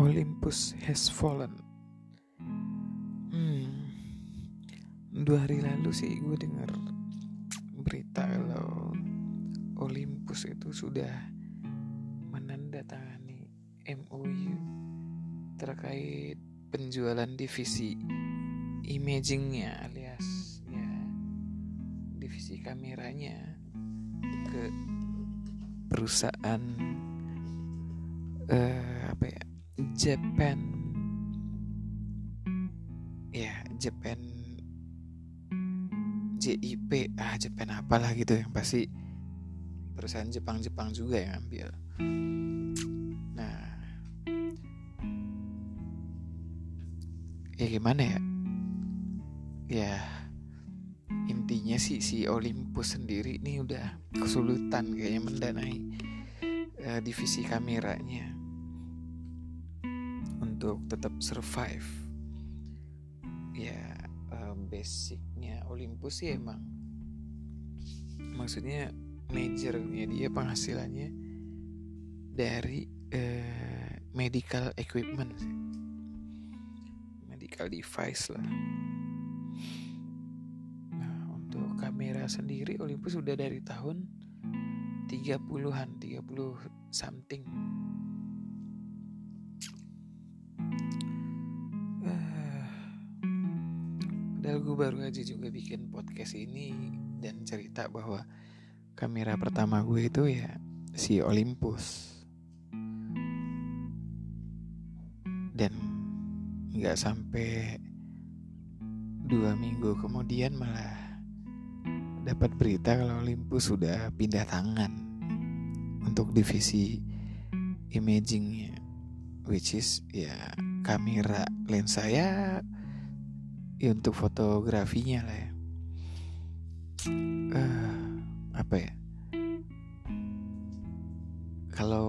Olympus has fallen. Hmm, dua hari lalu sih gue denger berita kalau Olympus itu sudah menandatangani MOU terkait penjualan divisi imagingnya alias ya divisi kameranya ke perusahaan uh, apa ya Japan. Ya Japan. JIP ah Japan apalah gitu yang pasti perusahaan Jepang-Jepang juga yang ambil. Nah. Ya gimana ya? Ya intinya sih si Olympus sendiri ini udah kesulitan kayaknya mendanai uh, divisi kameranya untuk tetap survive. Ya uh, basicnya Olympus sih emang maksudnya majornya dia penghasilannya dari uh, medical equipment medical device lah. Nah untuk kamera sendiri Olympus sudah dari tahun 30-an 30 something Padahal gue baru aja juga bikin podcast ini dan cerita bahwa kamera pertama gue itu ya si Olympus. Dan nggak sampai dua minggu kemudian malah dapat berita kalau Olympus sudah pindah tangan untuk divisi imagingnya, which is ya kamera lensa ya ya untuk fotografinya lah ya. Uh, apa ya? Kalau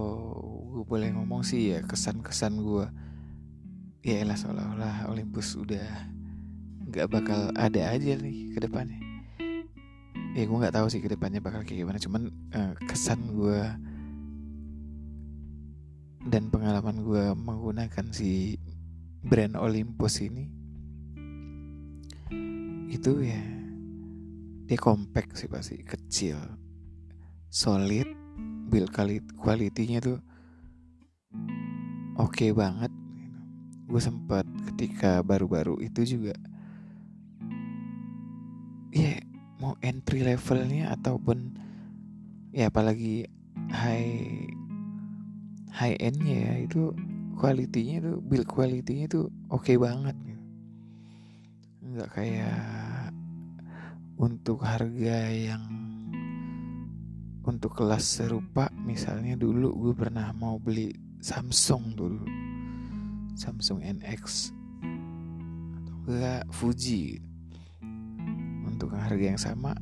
gue boleh ngomong sih ya kesan-kesan gue ya elah seolah-olah Olympus udah nggak bakal ada aja nih ke depannya. Ya gue nggak tahu sih ke depannya bakal kayak gimana cuman uh, kesan gue dan pengalaman gue menggunakan si brand Olympus ini itu ya dia compact sih pasti kecil solid build quality-nya tuh oke okay banget. Gue sempat ketika baru-baru itu juga ya yeah, mau entry levelnya ataupun ya apalagi high high endnya ya itu quality-nya tuh build quality-nya tuh oke okay banget. Nggak kayak untuk harga yang untuk kelas serupa misalnya dulu gue pernah mau beli Samsung dulu. Samsung NX atau enggak Fuji. Untuk harga yang sama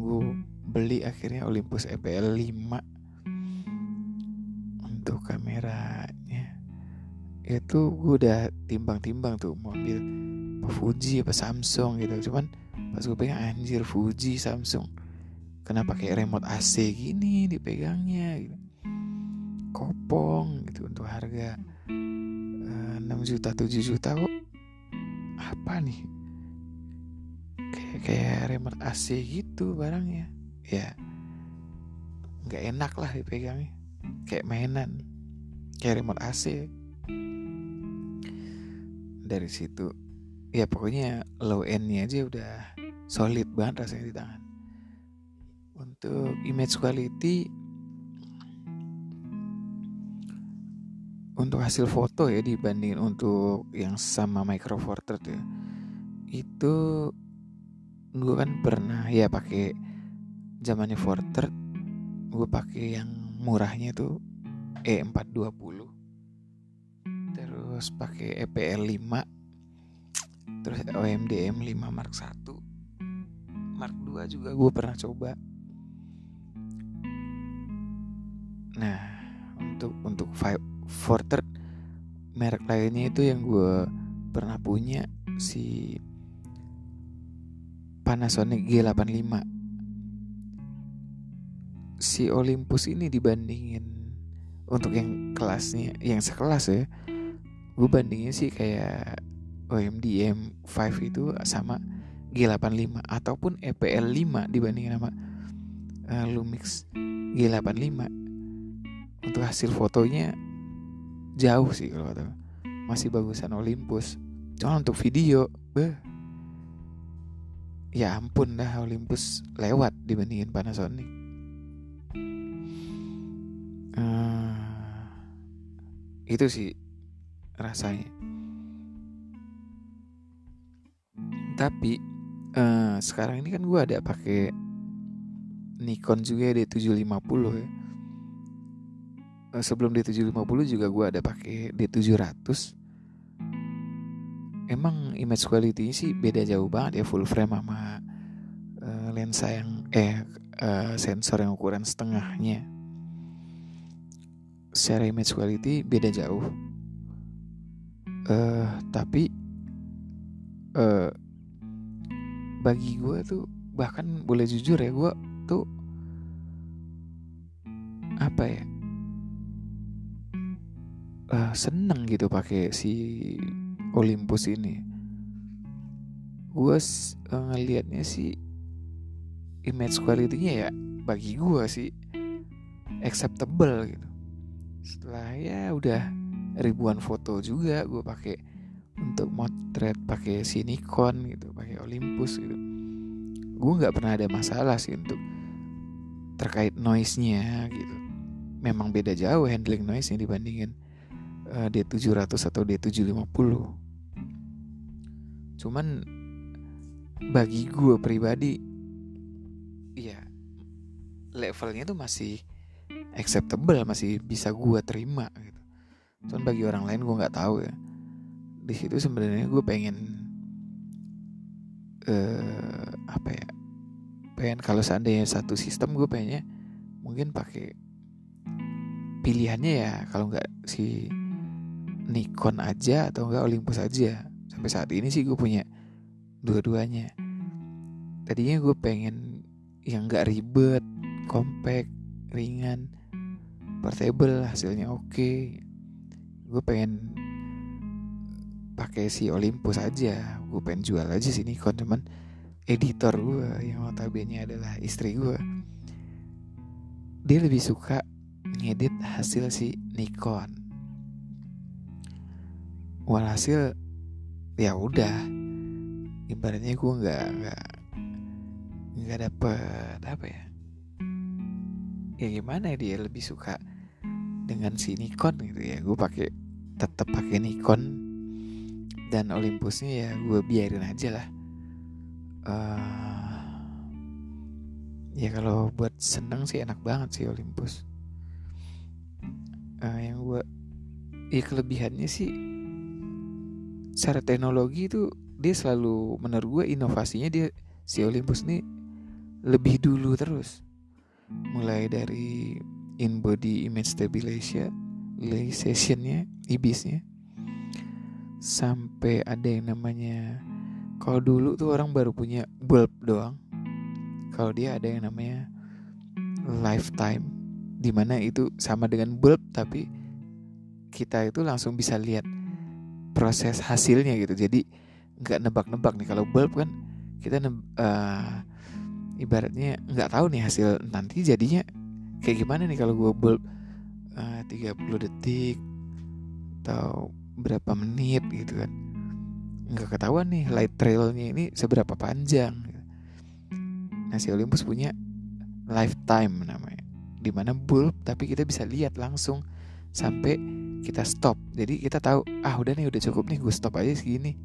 gue beli akhirnya Olympus EPL 5 untuk kameranya itu gue udah timbang-timbang tuh mau ambil apa Fuji apa Samsung gitu. Cuman pas gue pegang anjir Fuji Samsung. Kenapa kayak remote AC gini dipegangnya gitu. Kopong gitu untuk harga uh, 6 juta 7 juta kok. Apa nih? Kayak kayak remote AC gitu barangnya. Ya nggak enak lah dipegangnya. Kayak mainan. Kayak remote AC dari situ ya pokoknya low endnya aja udah solid banget rasanya di tangan. Untuk image quality untuk hasil foto ya dibanding untuk yang sama micro four third ya itu gue kan pernah ya pakai zamannya four third gue pakai yang murahnya tuh E420 terus pakai EPL 5 terus OMDM 5 Mark 1 Mark 2 juga gue pernah coba. Nah untuk untuk five Forter merek lainnya itu yang gue pernah punya si Panasonic G85 si Olympus ini dibandingin untuk yang kelasnya yang sekelas ya gue bandingin sih kayak OMD M5 itu sama G85 ataupun EPL 5 dibandingin sama uh, Lumix G85 untuk hasil fotonya jauh sih kalau kata masih bagusan Olympus. Cuma untuk video beh ya ampun dah Olympus lewat dibandingin Panasonic. Uh, itu sih rasanya tapi uh, sekarang ini kan gue ada pakai Nikon juga D750 ya. Uh, sebelum D750 juga gue ada pakai D700 emang image quality sih beda jauh banget ya full frame sama uh, lensa yang eh uh, sensor yang ukuran setengahnya. Secara image quality beda jauh. Uh, tapi uh, bagi gue tuh bahkan boleh jujur ya gue tuh apa ya uh, seneng gitu pakai si Olympus ini. Gue uh, ngelihatnya sih image quality-nya ya bagi gue sih acceptable gitu. Setelah ya udah ribuan foto juga gue pakai untuk motret pakai si Nikon gitu pakai Olympus gitu. Gue nggak pernah ada masalah sih untuk terkait noise-nya gitu. Memang beda jauh handling noise-nya dibandingin uh, D700 atau D750 cuman bagi gue pribadi ya levelnya tuh masih acceptable masih bisa gue terima gitu. Cuman bagi orang lain gue nggak tahu ya di situ sebenarnya gue pengen uh, apa ya pengen kalau seandainya satu sistem gue pengennya mungkin pakai pilihannya ya kalau nggak si Nikon aja atau enggak Olympus aja sampai saat ini sih gue punya dua-duanya tadinya gue pengen yang gak ribet compact ringan portable hasilnya oke okay. gue pengen pakai si Olympus aja. Gue pengen jual aja sih Nikon cuman editor gue yang notabene adalah istri gue dia lebih suka ngedit hasil si Nikon. Walhasil ya udah. Ibaratnya gue nggak nggak nggak dapet apa ya? Ya gimana ya dia lebih suka dengan si Nikon gitu ya? Gue pakai tetap pakai Nikon dan Olympusnya ya gue biarin aja lah. Uh, ya kalau buat seneng sih enak banget sih Olympus. Uh, yang gue ya kelebihannya sih secara teknologi itu dia selalu menurut gue inovasinya dia si Olympus ini lebih dulu terus. Mulai dari in body image stabilization stabilizationnya ibisnya sampai ada yang namanya kalau dulu tuh orang baru punya bulb doang. Kalau dia ada yang namanya lifetime di mana itu sama dengan bulb tapi kita itu langsung bisa lihat proses hasilnya gitu. Jadi nggak nebak-nebak nih kalau bulb kan kita uh, ibaratnya nggak tahu nih hasil nanti jadinya kayak gimana nih kalau gue bulb uh, 30 detik atau berapa menit gitu kan. Nggak ketahuan nih light trailnya ini seberapa panjang. Nah si Olympus punya lifetime namanya. Di mana bulb tapi kita bisa lihat langsung sampai kita stop. Jadi kita tahu ah udah nih udah cukup nih gue stop aja segini.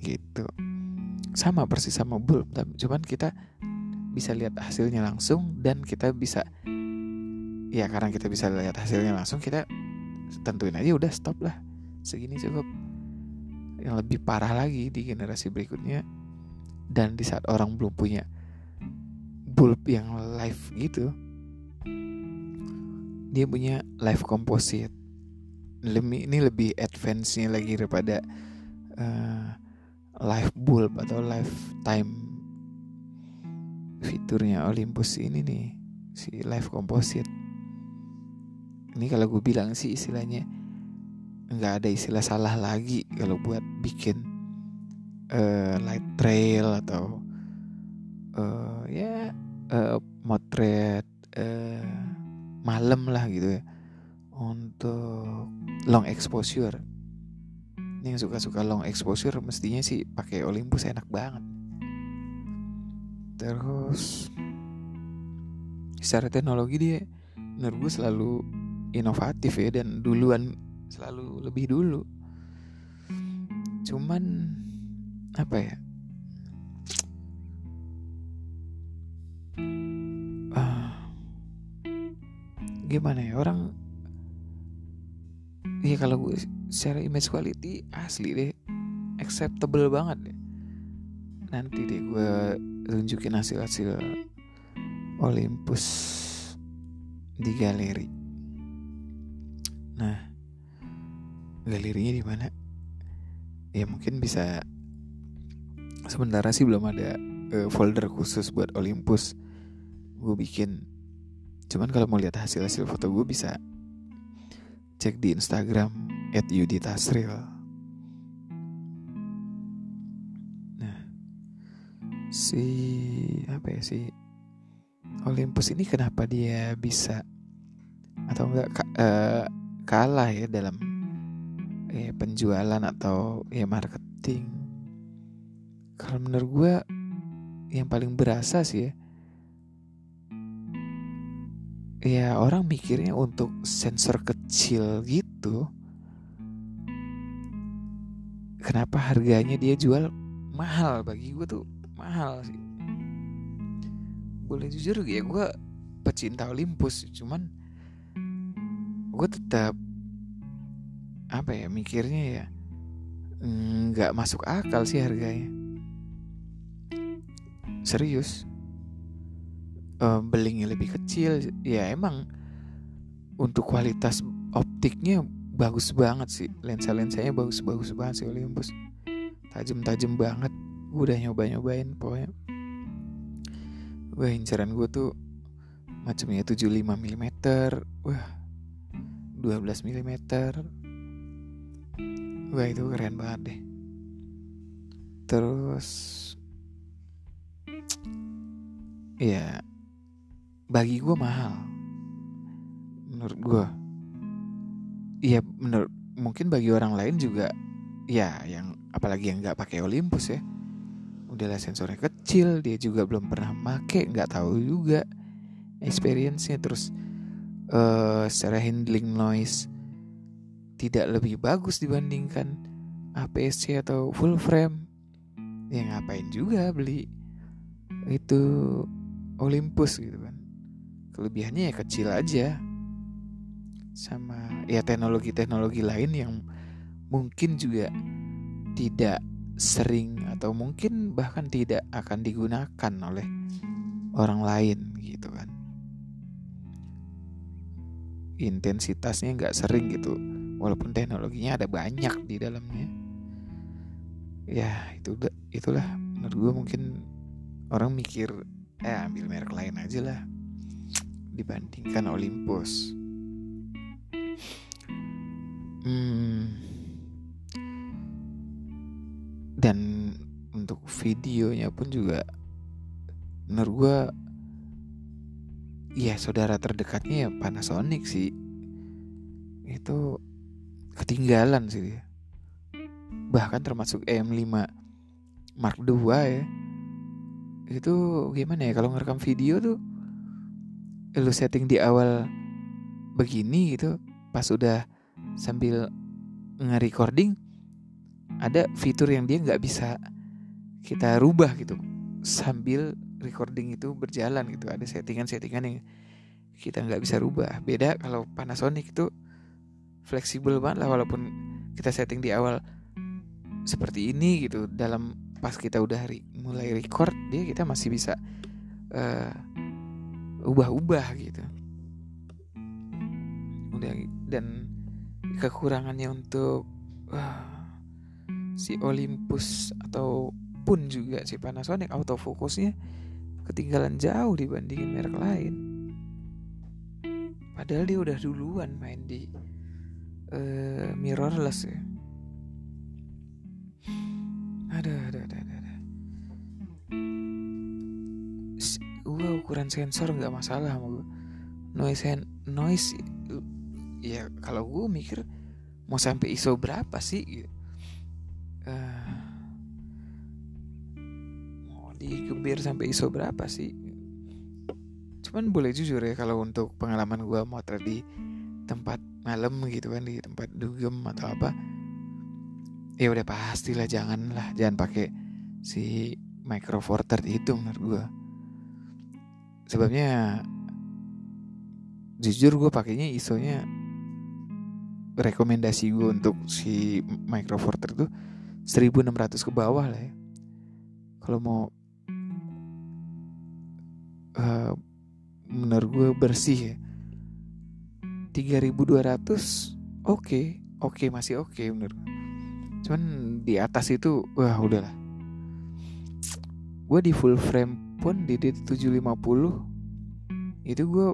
Gitu. Sama persis sama bulb cuman kita bisa lihat hasilnya langsung dan kita bisa ya karena kita bisa lihat hasilnya langsung kita tentuin aja udah stop lah segini cukup. Yang lebih parah lagi di generasi berikutnya dan di saat orang belum punya bulb yang live gitu dia punya live composite. Lebih ini lebih advance-nya lagi daripada uh, live bulb atau lifetime fiturnya Olympus ini nih si live composite. Ini kalau gue bilang sih istilahnya nggak ada istilah salah lagi kalau buat bikin uh, light trail atau uh, ya uh, motret uh, malam lah gitu ya. Untuk long exposure. Ini yang suka-suka long exposure mestinya sih pakai Olympus enak banget. Terus secara teknologi dia menurut gue selalu inovatif ya dan duluan selalu lebih dulu. Cuman apa ya? Uh, gimana ya? Orang ya kalau gue secara image quality asli deh. Acceptable banget deh. Nanti deh gue tunjukin hasil-hasil Olympus di galeri. Nah galerinya di mana? Ya mungkin bisa sementara sih belum ada uh, folder khusus buat Olympus gue bikin. Cuman kalau mau lihat hasil-hasil foto gue bisa cek di Instagram at Tasril nah si apa ya si Olympus ini kenapa dia bisa atau enggak uh, kalah ya dalam ya, penjualan atau ya marketing. Kalau menurut gue yang paling berasa sih ya ya orang mikirnya untuk sensor kecil gitu kenapa harganya dia jual mahal? Bagi gue tuh mahal sih. Boleh jujur ya gue pecinta Olympus cuman gue tetap apa ya mikirnya ya nggak masuk akal sih harganya. Serius. Uh, belingnya lebih kecil ya emang untuk kualitas optiknya bagus banget sih. Lensa lensanya bagus bagus banget sih Olympus. Tajam tajam banget. Gue udah nyoba nyobain pokoknya. Wah incaran gue tuh macamnya 75 mm wah 12 mm Wah itu keren banget deh. Terus Ya Bagi gue mahal. Menurut gue Iya menurut Mungkin bagi orang lain juga Ya yang Apalagi yang gak pakai Olympus ya. Udahlah sensornya kecil Dia juga belum pernah make nggak tahu juga Experience-nya. Terus uh, Secara handling noise tidak lebih bagus dibandingkan APS-C atau full frame. Ya ngapain juga beli itu Olympus gitu kan. Kelebihannya ya kecil aja. Sama ya teknologi-teknologi lain yang mungkin juga tidak sering atau mungkin bahkan tidak akan digunakan oleh orang lain gitu kan. Intensitasnya nggak sering gitu walaupun teknologinya ada banyak di dalamnya. Ya itu itulah. Menurut gue mungkin orang mikir eh ambil merek lain aja lah. Dibandingkan Olympus. Hmm, dan untuk videonya pun juga menurut gue ya saudara terdekatnya ya Panasonic sih. Itu ketinggalan sih dia. Bahkan termasuk EM5 Mark II ya. Itu gimana ya kalau ngerekam video tuh lu setting di awal begini gitu pas udah sambil nge-recording ada fitur yang dia nggak bisa kita rubah gitu sambil recording itu berjalan gitu ada settingan-settingan yang kita nggak bisa rubah beda kalau Panasonic itu fleksibel banget lah walaupun kita setting di awal seperti ini gitu. Dalam pas kita udah hari mulai record dia kita masih bisa uh, ubah-ubah gitu. Udah dan kekurangannya untuk uh, si Olympus atau pun juga si Panasonic autofokusnya ketinggalan jauh dibandingin merek lain. Padahal dia udah duluan main di uh, mirrorless ya. Ada ada ada ada, gua ukuran sensor nggak masalah sama gua. Noise hand, noise ya kalau gue mikir mau sampai ISO berapa sih uh, mau digebir sampai ISO berapa sih? Cuman boleh jujur ya kalau untuk pengalaman gue motret di tempat malam gitu kan di tempat dugem atau apa. Ya udah pastilah jangan lah jangan pakai si micro four itu menurut gue sebabnya jujur gue pakainya isonya rekomendasi gue untuk si micro four third tuh 1600 ke bawah lah ya. Kalau mau uh, menurut gue bersih ya 3200 oke okay, oke okay, masih oke okay gue cuman di atas itu wah udahlah. Gue di full frame pun di D750 itu gue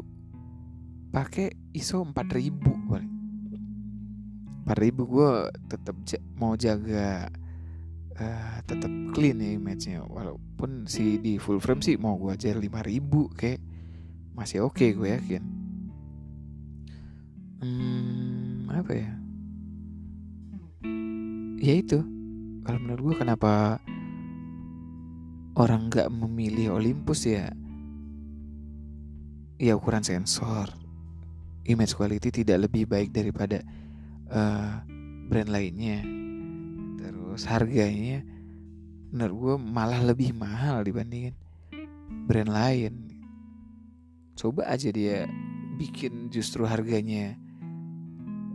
pakai ISO 4000 paling. 4000 gue tetap mau jaga uh, tetap clean ya image-nya. Walaupun si di full frame sih mau gue ajar 5000 kayak masih oke okay gue yakin hmm, apa ya? Ya itu. Kalau menurut gue kenapa orang nggak memilih Olympus ya? Ya ukuran sensor image quality tidak lebih baik daripada uh, brand lainnya. Terus harganya menurut gue malah lebih mahal dibandingin brand lain. Coba aja dia bikin justru harganya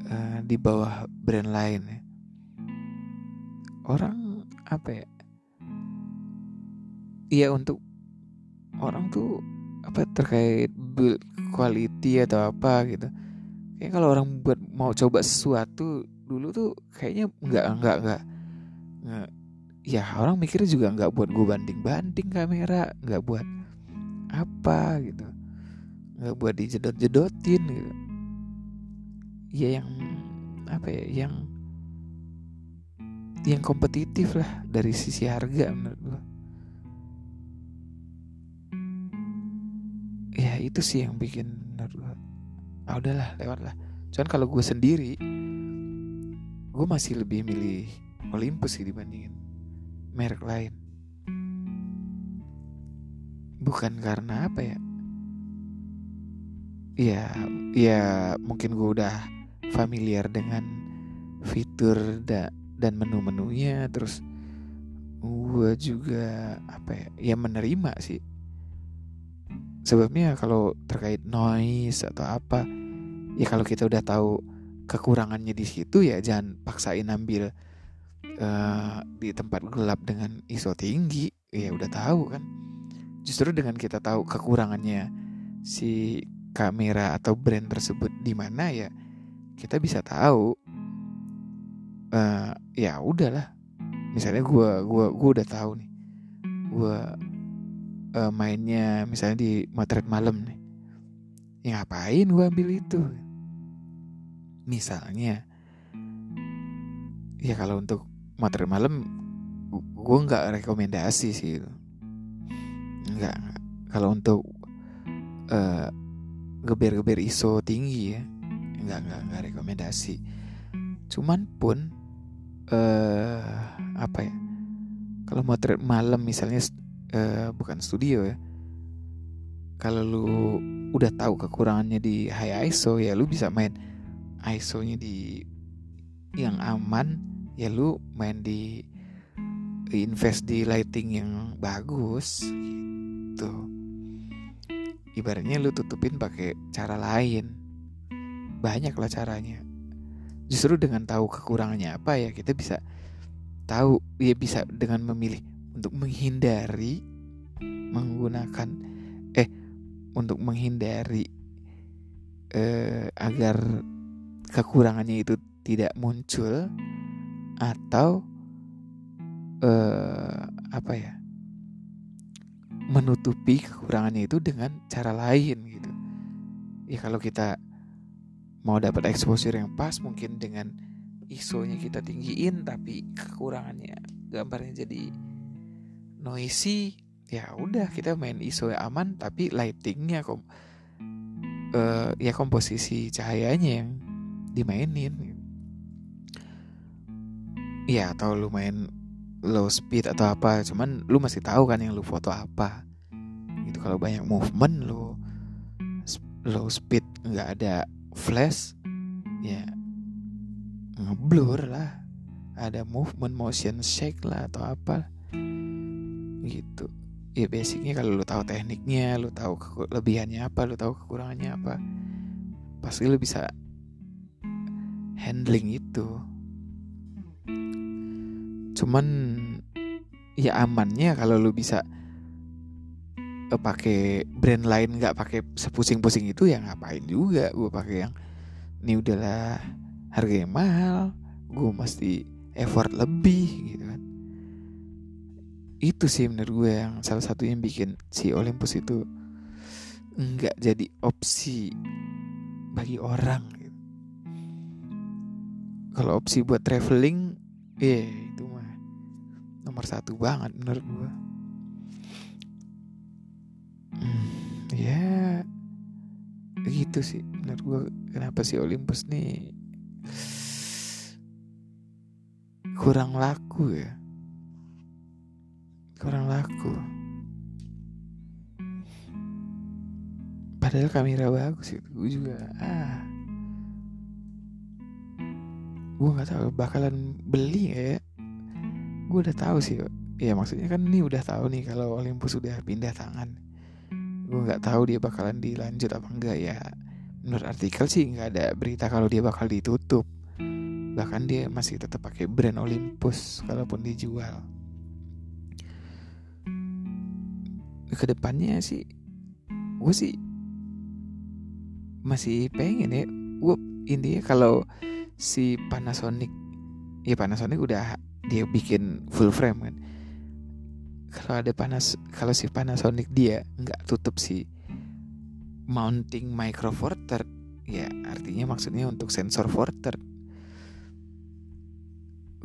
uh, di bawah brand lain ya. Orang apa ya? Iya untuk orang tuh apa terkait build quality atau apa gitu. Kayak kalau orang buat mau coba sesuatu dulu tuh kayaknya nggak nggak nggak nggak ya orang mikirnya juga nggak buat gue banding banding kamera nggak buat apa gitu. Nggak buat dijedot jedotin gitu ya yang apa ya yang yang kompetitif lah dari sisi harga menurut gue ya itu sih yang bikin menurut gue ah udahlah lewat lah cuman kalau gue sendiri gue masih lebih milih Olympus sih dibandingin merek lain. Bukan karena apa ya? Ya ya mungkin gue udah familiar dengan fitur da dan menu-menunya terus gue juga apa ya ya menerima sih. Sebabnya kalau terkait noise atau apa ya kalau kita udah tahu kekurangannya di situ ya jangan paksain ambil uh, di tempat gelap dengan ISO tinggi ya udah tahu kan. Justru dengan kita tahu kekurangannya si kamera atau brand tersebut di mana ya kita bisa tahu uh, ya udahlah. Misalnya gue gua gua udah tahu nih. Gue uh, mainnya misalnya di motret malam nih. Ya ngapain gue ambil itu? Misalnya ya kalau untuk motret malam gue nggak rekomendasi sih nggak kalau untuk uh, geber-geber ISO tinggi ya nggak nggak nggak rekomendasi. Cuman pun uh, apa ya kalau motret malam misalnya uh, bukan studio ya kalau lu udah tahu kekurangannya di high ISO ya lu bisa main ISO-nya di yang aman ya lu main di invest di lighting yang bagus gitu. Ibaratnya lu tutupin pakai cara lain banyak lah caranya. Justru dengan tahu kekurangannya apa ya kita bisa tahu ya bisa dengan memilih untuk menghindari menggunakan eh untuk menghindari eh, agar kekurangannya itu tidak muncul atau eh, apa ya menutupi kekurangannya itu dengan cara lain gitu. Ya kalau kita mau dapat exposure yang pas mungkin dengan ISO-nya kita tinggiin tapi kekurangannya gambarnya jadi noisy ya udah kita main ISO yang aman tapi lightingnya kom uh, ya komposisi cahayanya yang dimainin. Ya atau lu main low speed atau apa cuman lu masih tahu kan yang lu foto apa. Gitu kalau banyak movement lu low speed nggak ada flash ya ngeblur lah. Ada movement motion shake lah atau apa gitu. Ya basicnya kalau lu tahu tekniknya lu tahu kelebihannya apa lu tahu kekurangannya apa pasti lu bisa handling itu. Cuman ya amannya kalau lu bisa pakai brand lain nggak pakai sepusing-pusing itu ya ngapain juga gue pakai yang ini udahlah harganya mahal gue mesti effort lebih gitu kan itu sih menurut gue yang salah satu yang bikin si Olympus itu nggak jadi opsi bagi orang gitu. kalau opsi buat traveling ya yeah, itu mah nomor satu banget menurut gue hmm, ya gitu sih. Menurut gue kenapa si Olympus nih kurang laku ya? Kurang laku. Padahal kamera bagus itu gue juga ah. Gue nggak tahu bakalan beli ya? Gue udah tahu sih ya maksudnya kan ini udah tahu nih kalau Olympus sudah pindah tangan gue nggak tahu dia bakalan dilanjut apa enggak ya. Menurut artikel sih nggak ada berita kalau dia bakal ditutup. Bahkan dia masih tetap pakai brand Olympus kalaupun dijual. Ke depannya sih gue sih masih pengen ya. Gue intinya kalau si Panasonic ya Panasonic udah dia bikin full frame kan kalau ada panas kalau si Panasonic dia nggak tutup si mounting micro four ya artinya maksudnya untuk sensor four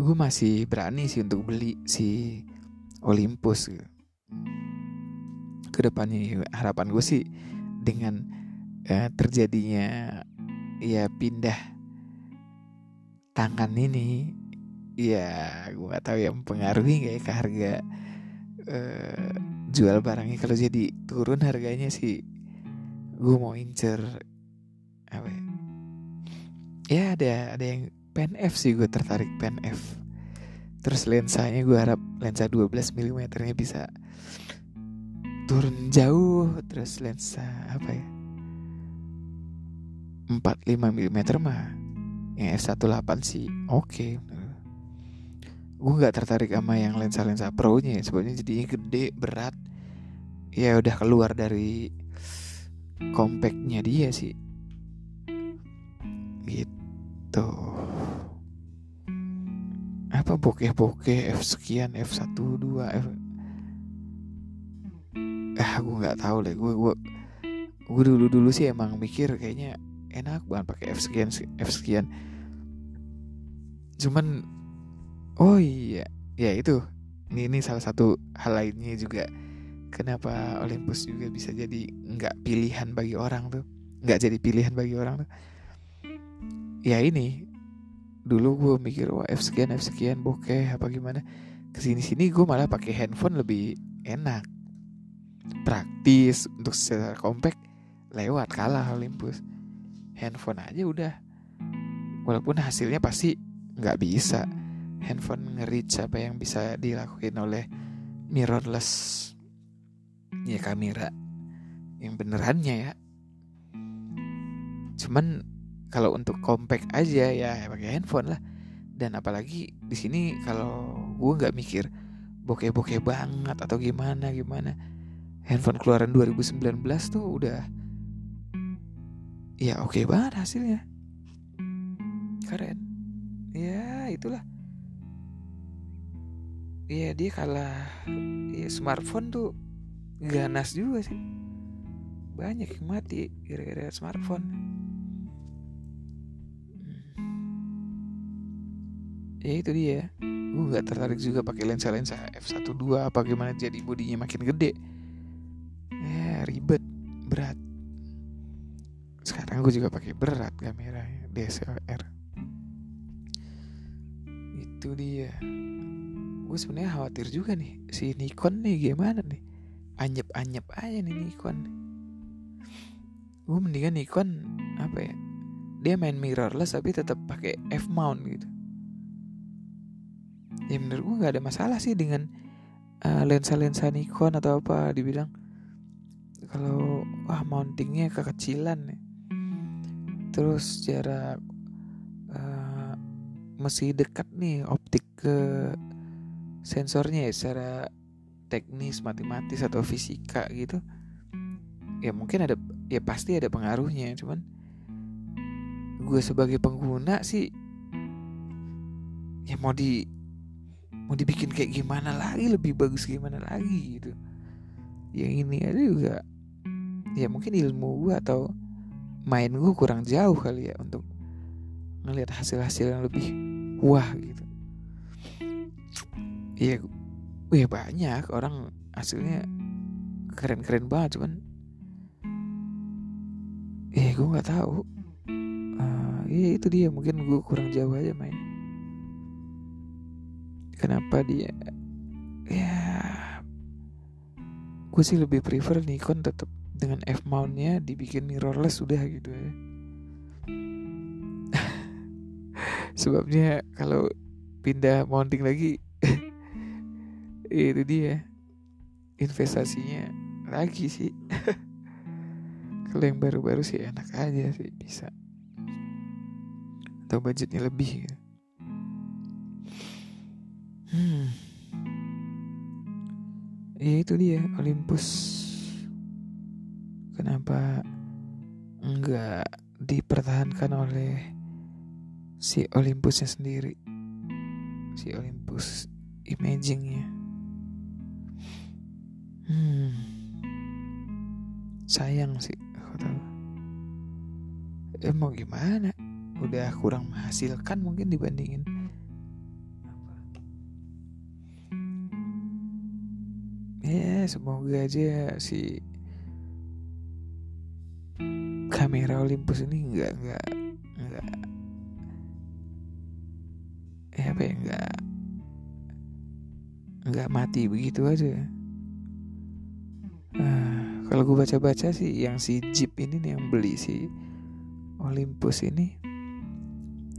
gue masih berani sih untuk beli si Olympus gitu. Ke depannya harapan gue sih dengan uh, terjadinya ya pindah tangan ini ya gue gak tahu ya mempengaruhi gak ya ke harga uh, jual barangnya. Kalau jadi turun harganya sih gue mau incer apa ya, ya ada ada yang pen F sih gue tertarik pen F. Terus lensanya gue harap lensa 12 mm nya bisa turun jauh. Terus lensa apa ya? 45 mm mah yang f18 sih oke okay. Gue nggak tertarik sama yang lensa-lensa pro nya ya. sebabnya jadinya gede berat. Ya udah keluar dari compactnya dia sih. Gitu. Apa bokeh-bokeh F sekian F 1 2 F ah gue nggak tahu deh gue gue gue dulu dulu sih emang mikir kayaknya enak banget pakai F sekian F sekian. Cuman oh iya ya itu. Ini ini salah satu hal lainnya juga. Kenapa Olympus juga bisa jadi nggak pilihan bagi orang tuh? Nggak jadi pilihan bagi orang tuh? Ya ini dulu gue mikir wah F sekian F sekian bokeh apa gimana? Ke sini sini gue malah pakai handphone lebih enak. Praktis untuk secara compact lewat kalah Olympus. Handphone aja udah. Walaupun hasilnya pasti nggak bisa handphone nge-reach apa yang bisa dilakuin oleh mirrorless. Ya kamera. Yang benerannya ya. Cuman kalau untuk compact aja ya pakai handphone lah. Dan apalagi di sini kalau gue nggak mikir bokeh-bokeh banget atau gimana gimana. Handphone keluaran 2019 tuh udah ya oke okay banget hasilnya. Keren. Ya itulah Iya dia kalah. Ya, smartphone tuh ganas juga sih. Banyak yang mati gara-gara smartphone. Hmm. Ya itu dia. Gue nggak tertarik juga pakai lensa-lensa f12 apa gimana jadi bodinya makin gede. Ya ribet berat. Sekarang gue juga pakai berat kameranya DSLR itu dia gue sebenarnya khawatir juga nih si Nikon nih gimana nih? Anyep anyep aja nih Nikon gue mendingan Nikon apa ya dia main mirrorless tapi tetap pakai f mount gitu. Ya menurut gue nggak ada masalah sih dengan uh, lensa-lensa Nikon atau apa dibilang. Kalau wah mountingnya kekecilan nih. Terus jarak uh, masih dekat nih optik ke sensornya ya secara teknis matematis atau fisika gitu ya mungkin ada ya pasti ada pengaruhnya. Cuman gue sebagai pengguna sih ya mau di mau dibikin kayak gimana lagi lebih bagus gimana lagi gitu. Yang ini aja juga ya mungkin ilmu gue atau main gue kurang jauh kali ya untuk ngelihat hasil-hasil yang lebih wah gitu ya ya banyak orang hasilnya keren-keren banget cuman ya gue nggak tahu. Uh, itu dia mungkin gue kurang jauh aja main. Kenapa dia? Ya gue sih lebih prefer Nikon tetap dengan f mountnya dibikin mirrorless udah gitu ya. Sebabnya kalau pindah mounting lagi itu dia. Investasinya lagi sih. Kalau yang baru-baru sih enak aja sih bisa. Atau budgetnya lebih gitu. hmm. Ya itu dia Olympus. Kenapa enggak dipertahankan oleh si Olympusnya sendiri? Si Olympus imagingnya hmm. Sayang sih tahu. Eh mau gimana? Udah kurang menghasilkan mungkin dibandingin. Ya semoga aja si kamera Olympus ini nggak nggak nggak. Ya apa ya nggak nggak mati begitu aja kalau gue baca-baca sih yang si Jeep ini nih yang beli si Olympus ini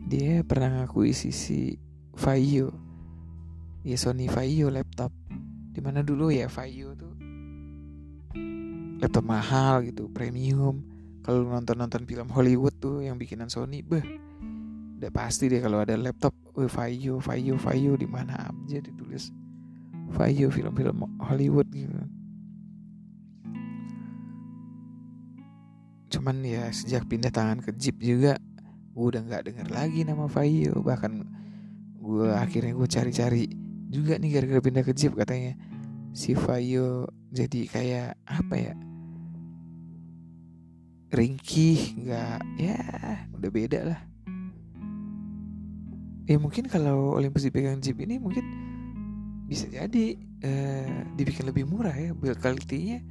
dia pernah ngakuisisi Vaio. Ya Sony Vaio laptop. Di mana dulu ya Vaio tuh laptop mahal gitu premium. Kalau nonton nonton film Hollywood tuh yang bikinan Sony beh udah pasti deh kalau ada laptop oh, Vaio Vaio Vaio di mana aja ditulis Vaio film-film Hollywood gitu cuman ya sejak pindah tangan ke Jeep juga gue udah nggak denger lagi nama Vaio bahkan gue akhirnya gue cari-cari juga nih gara-gara pindah ke Jeep katanya. Si Vaio jadi kayak apa ya? Ringkih nggak ya udah beda lah. Ya mungkin kalau Olympus dipegang Jeep ini mungkin bisa jadi uh, dibikin lebih murah ya build quality-nya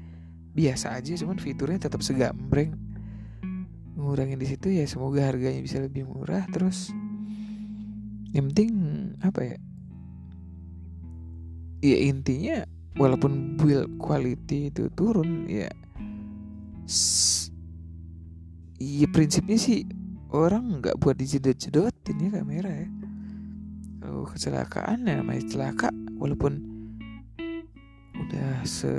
biasa aja cuman fiturnya tetap segambreng ngurangin di situ ya semoga harganya bisa lebih murah. Terus yang penting apa ya ya intinya walaupun build quality itu turun ya iya prinsipnya sih orang nggak buat dijedot-jedotin ya kamera ya. Kalau kecelakaan ya namanya celaka walaupun udah se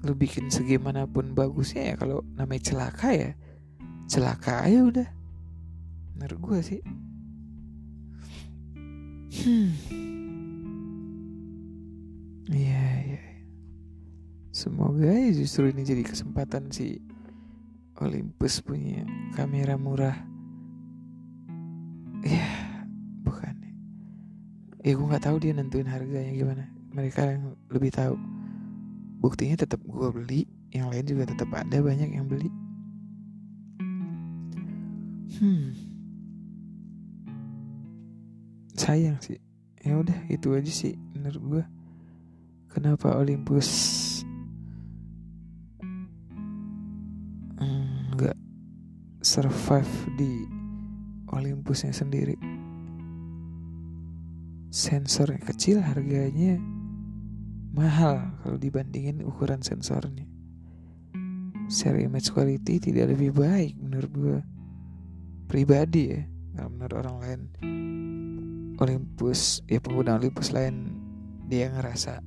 lu bikin segimanapun bagusnya ya kalau namanya celaka ya celaka aja udah. Menurut gue sih. Hmm. Iya iya. Semoga ya justru ini jadi kesempatan si Olympus punya kamera murah. Ya bukan ya. Gue nggak tahu dia nentuin harganya gimana. Mereka yang lebih tahu. Buktinya tetap gue beli yang lain juga tetap ada banyak yang beli hmm. Sayang sih. Ya udah itu aja sih menurut gue kenapa Olympus nggak mm, survive di Olympusnya sendiri? Sensornya kecil harganya mahal kalau dibandingin ukuran sensornya. Seri image quality tidak lebih baik menurut gue pribadi ya kalau menurut orang lain. Olympus ya pengguna Olympus lain dia ngerasa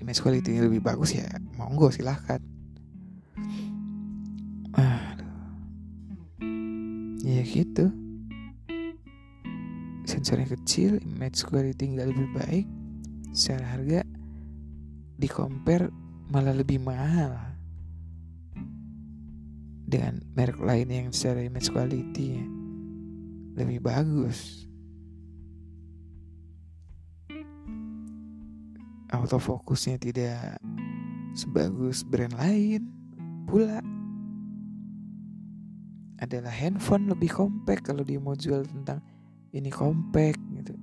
image quality lebih bagus ya monggo silahkan. Ya gitu. Sensornya kecil image quality nggak lebih baik. Secara harga di compare malah lebih mahal dengan merek lain yang secara image quality lebih bagus. Autofokusnya tidak sebagus brand lain pula. Adalah handphone lebih compact kalau dia mau jual tentang ini compact gitu.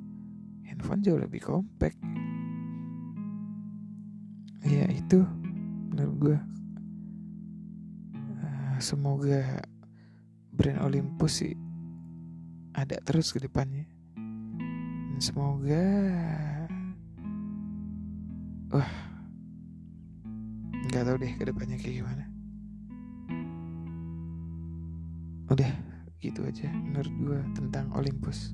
Handphone jauh lebih compact. Ya itu menurut gue semoga brand Olympus sih ada terus ke depannya. Dan semoga wah nggak tahu deh ke depannya kayak gimana. Udah gitu aja menurut gue tentang Olympus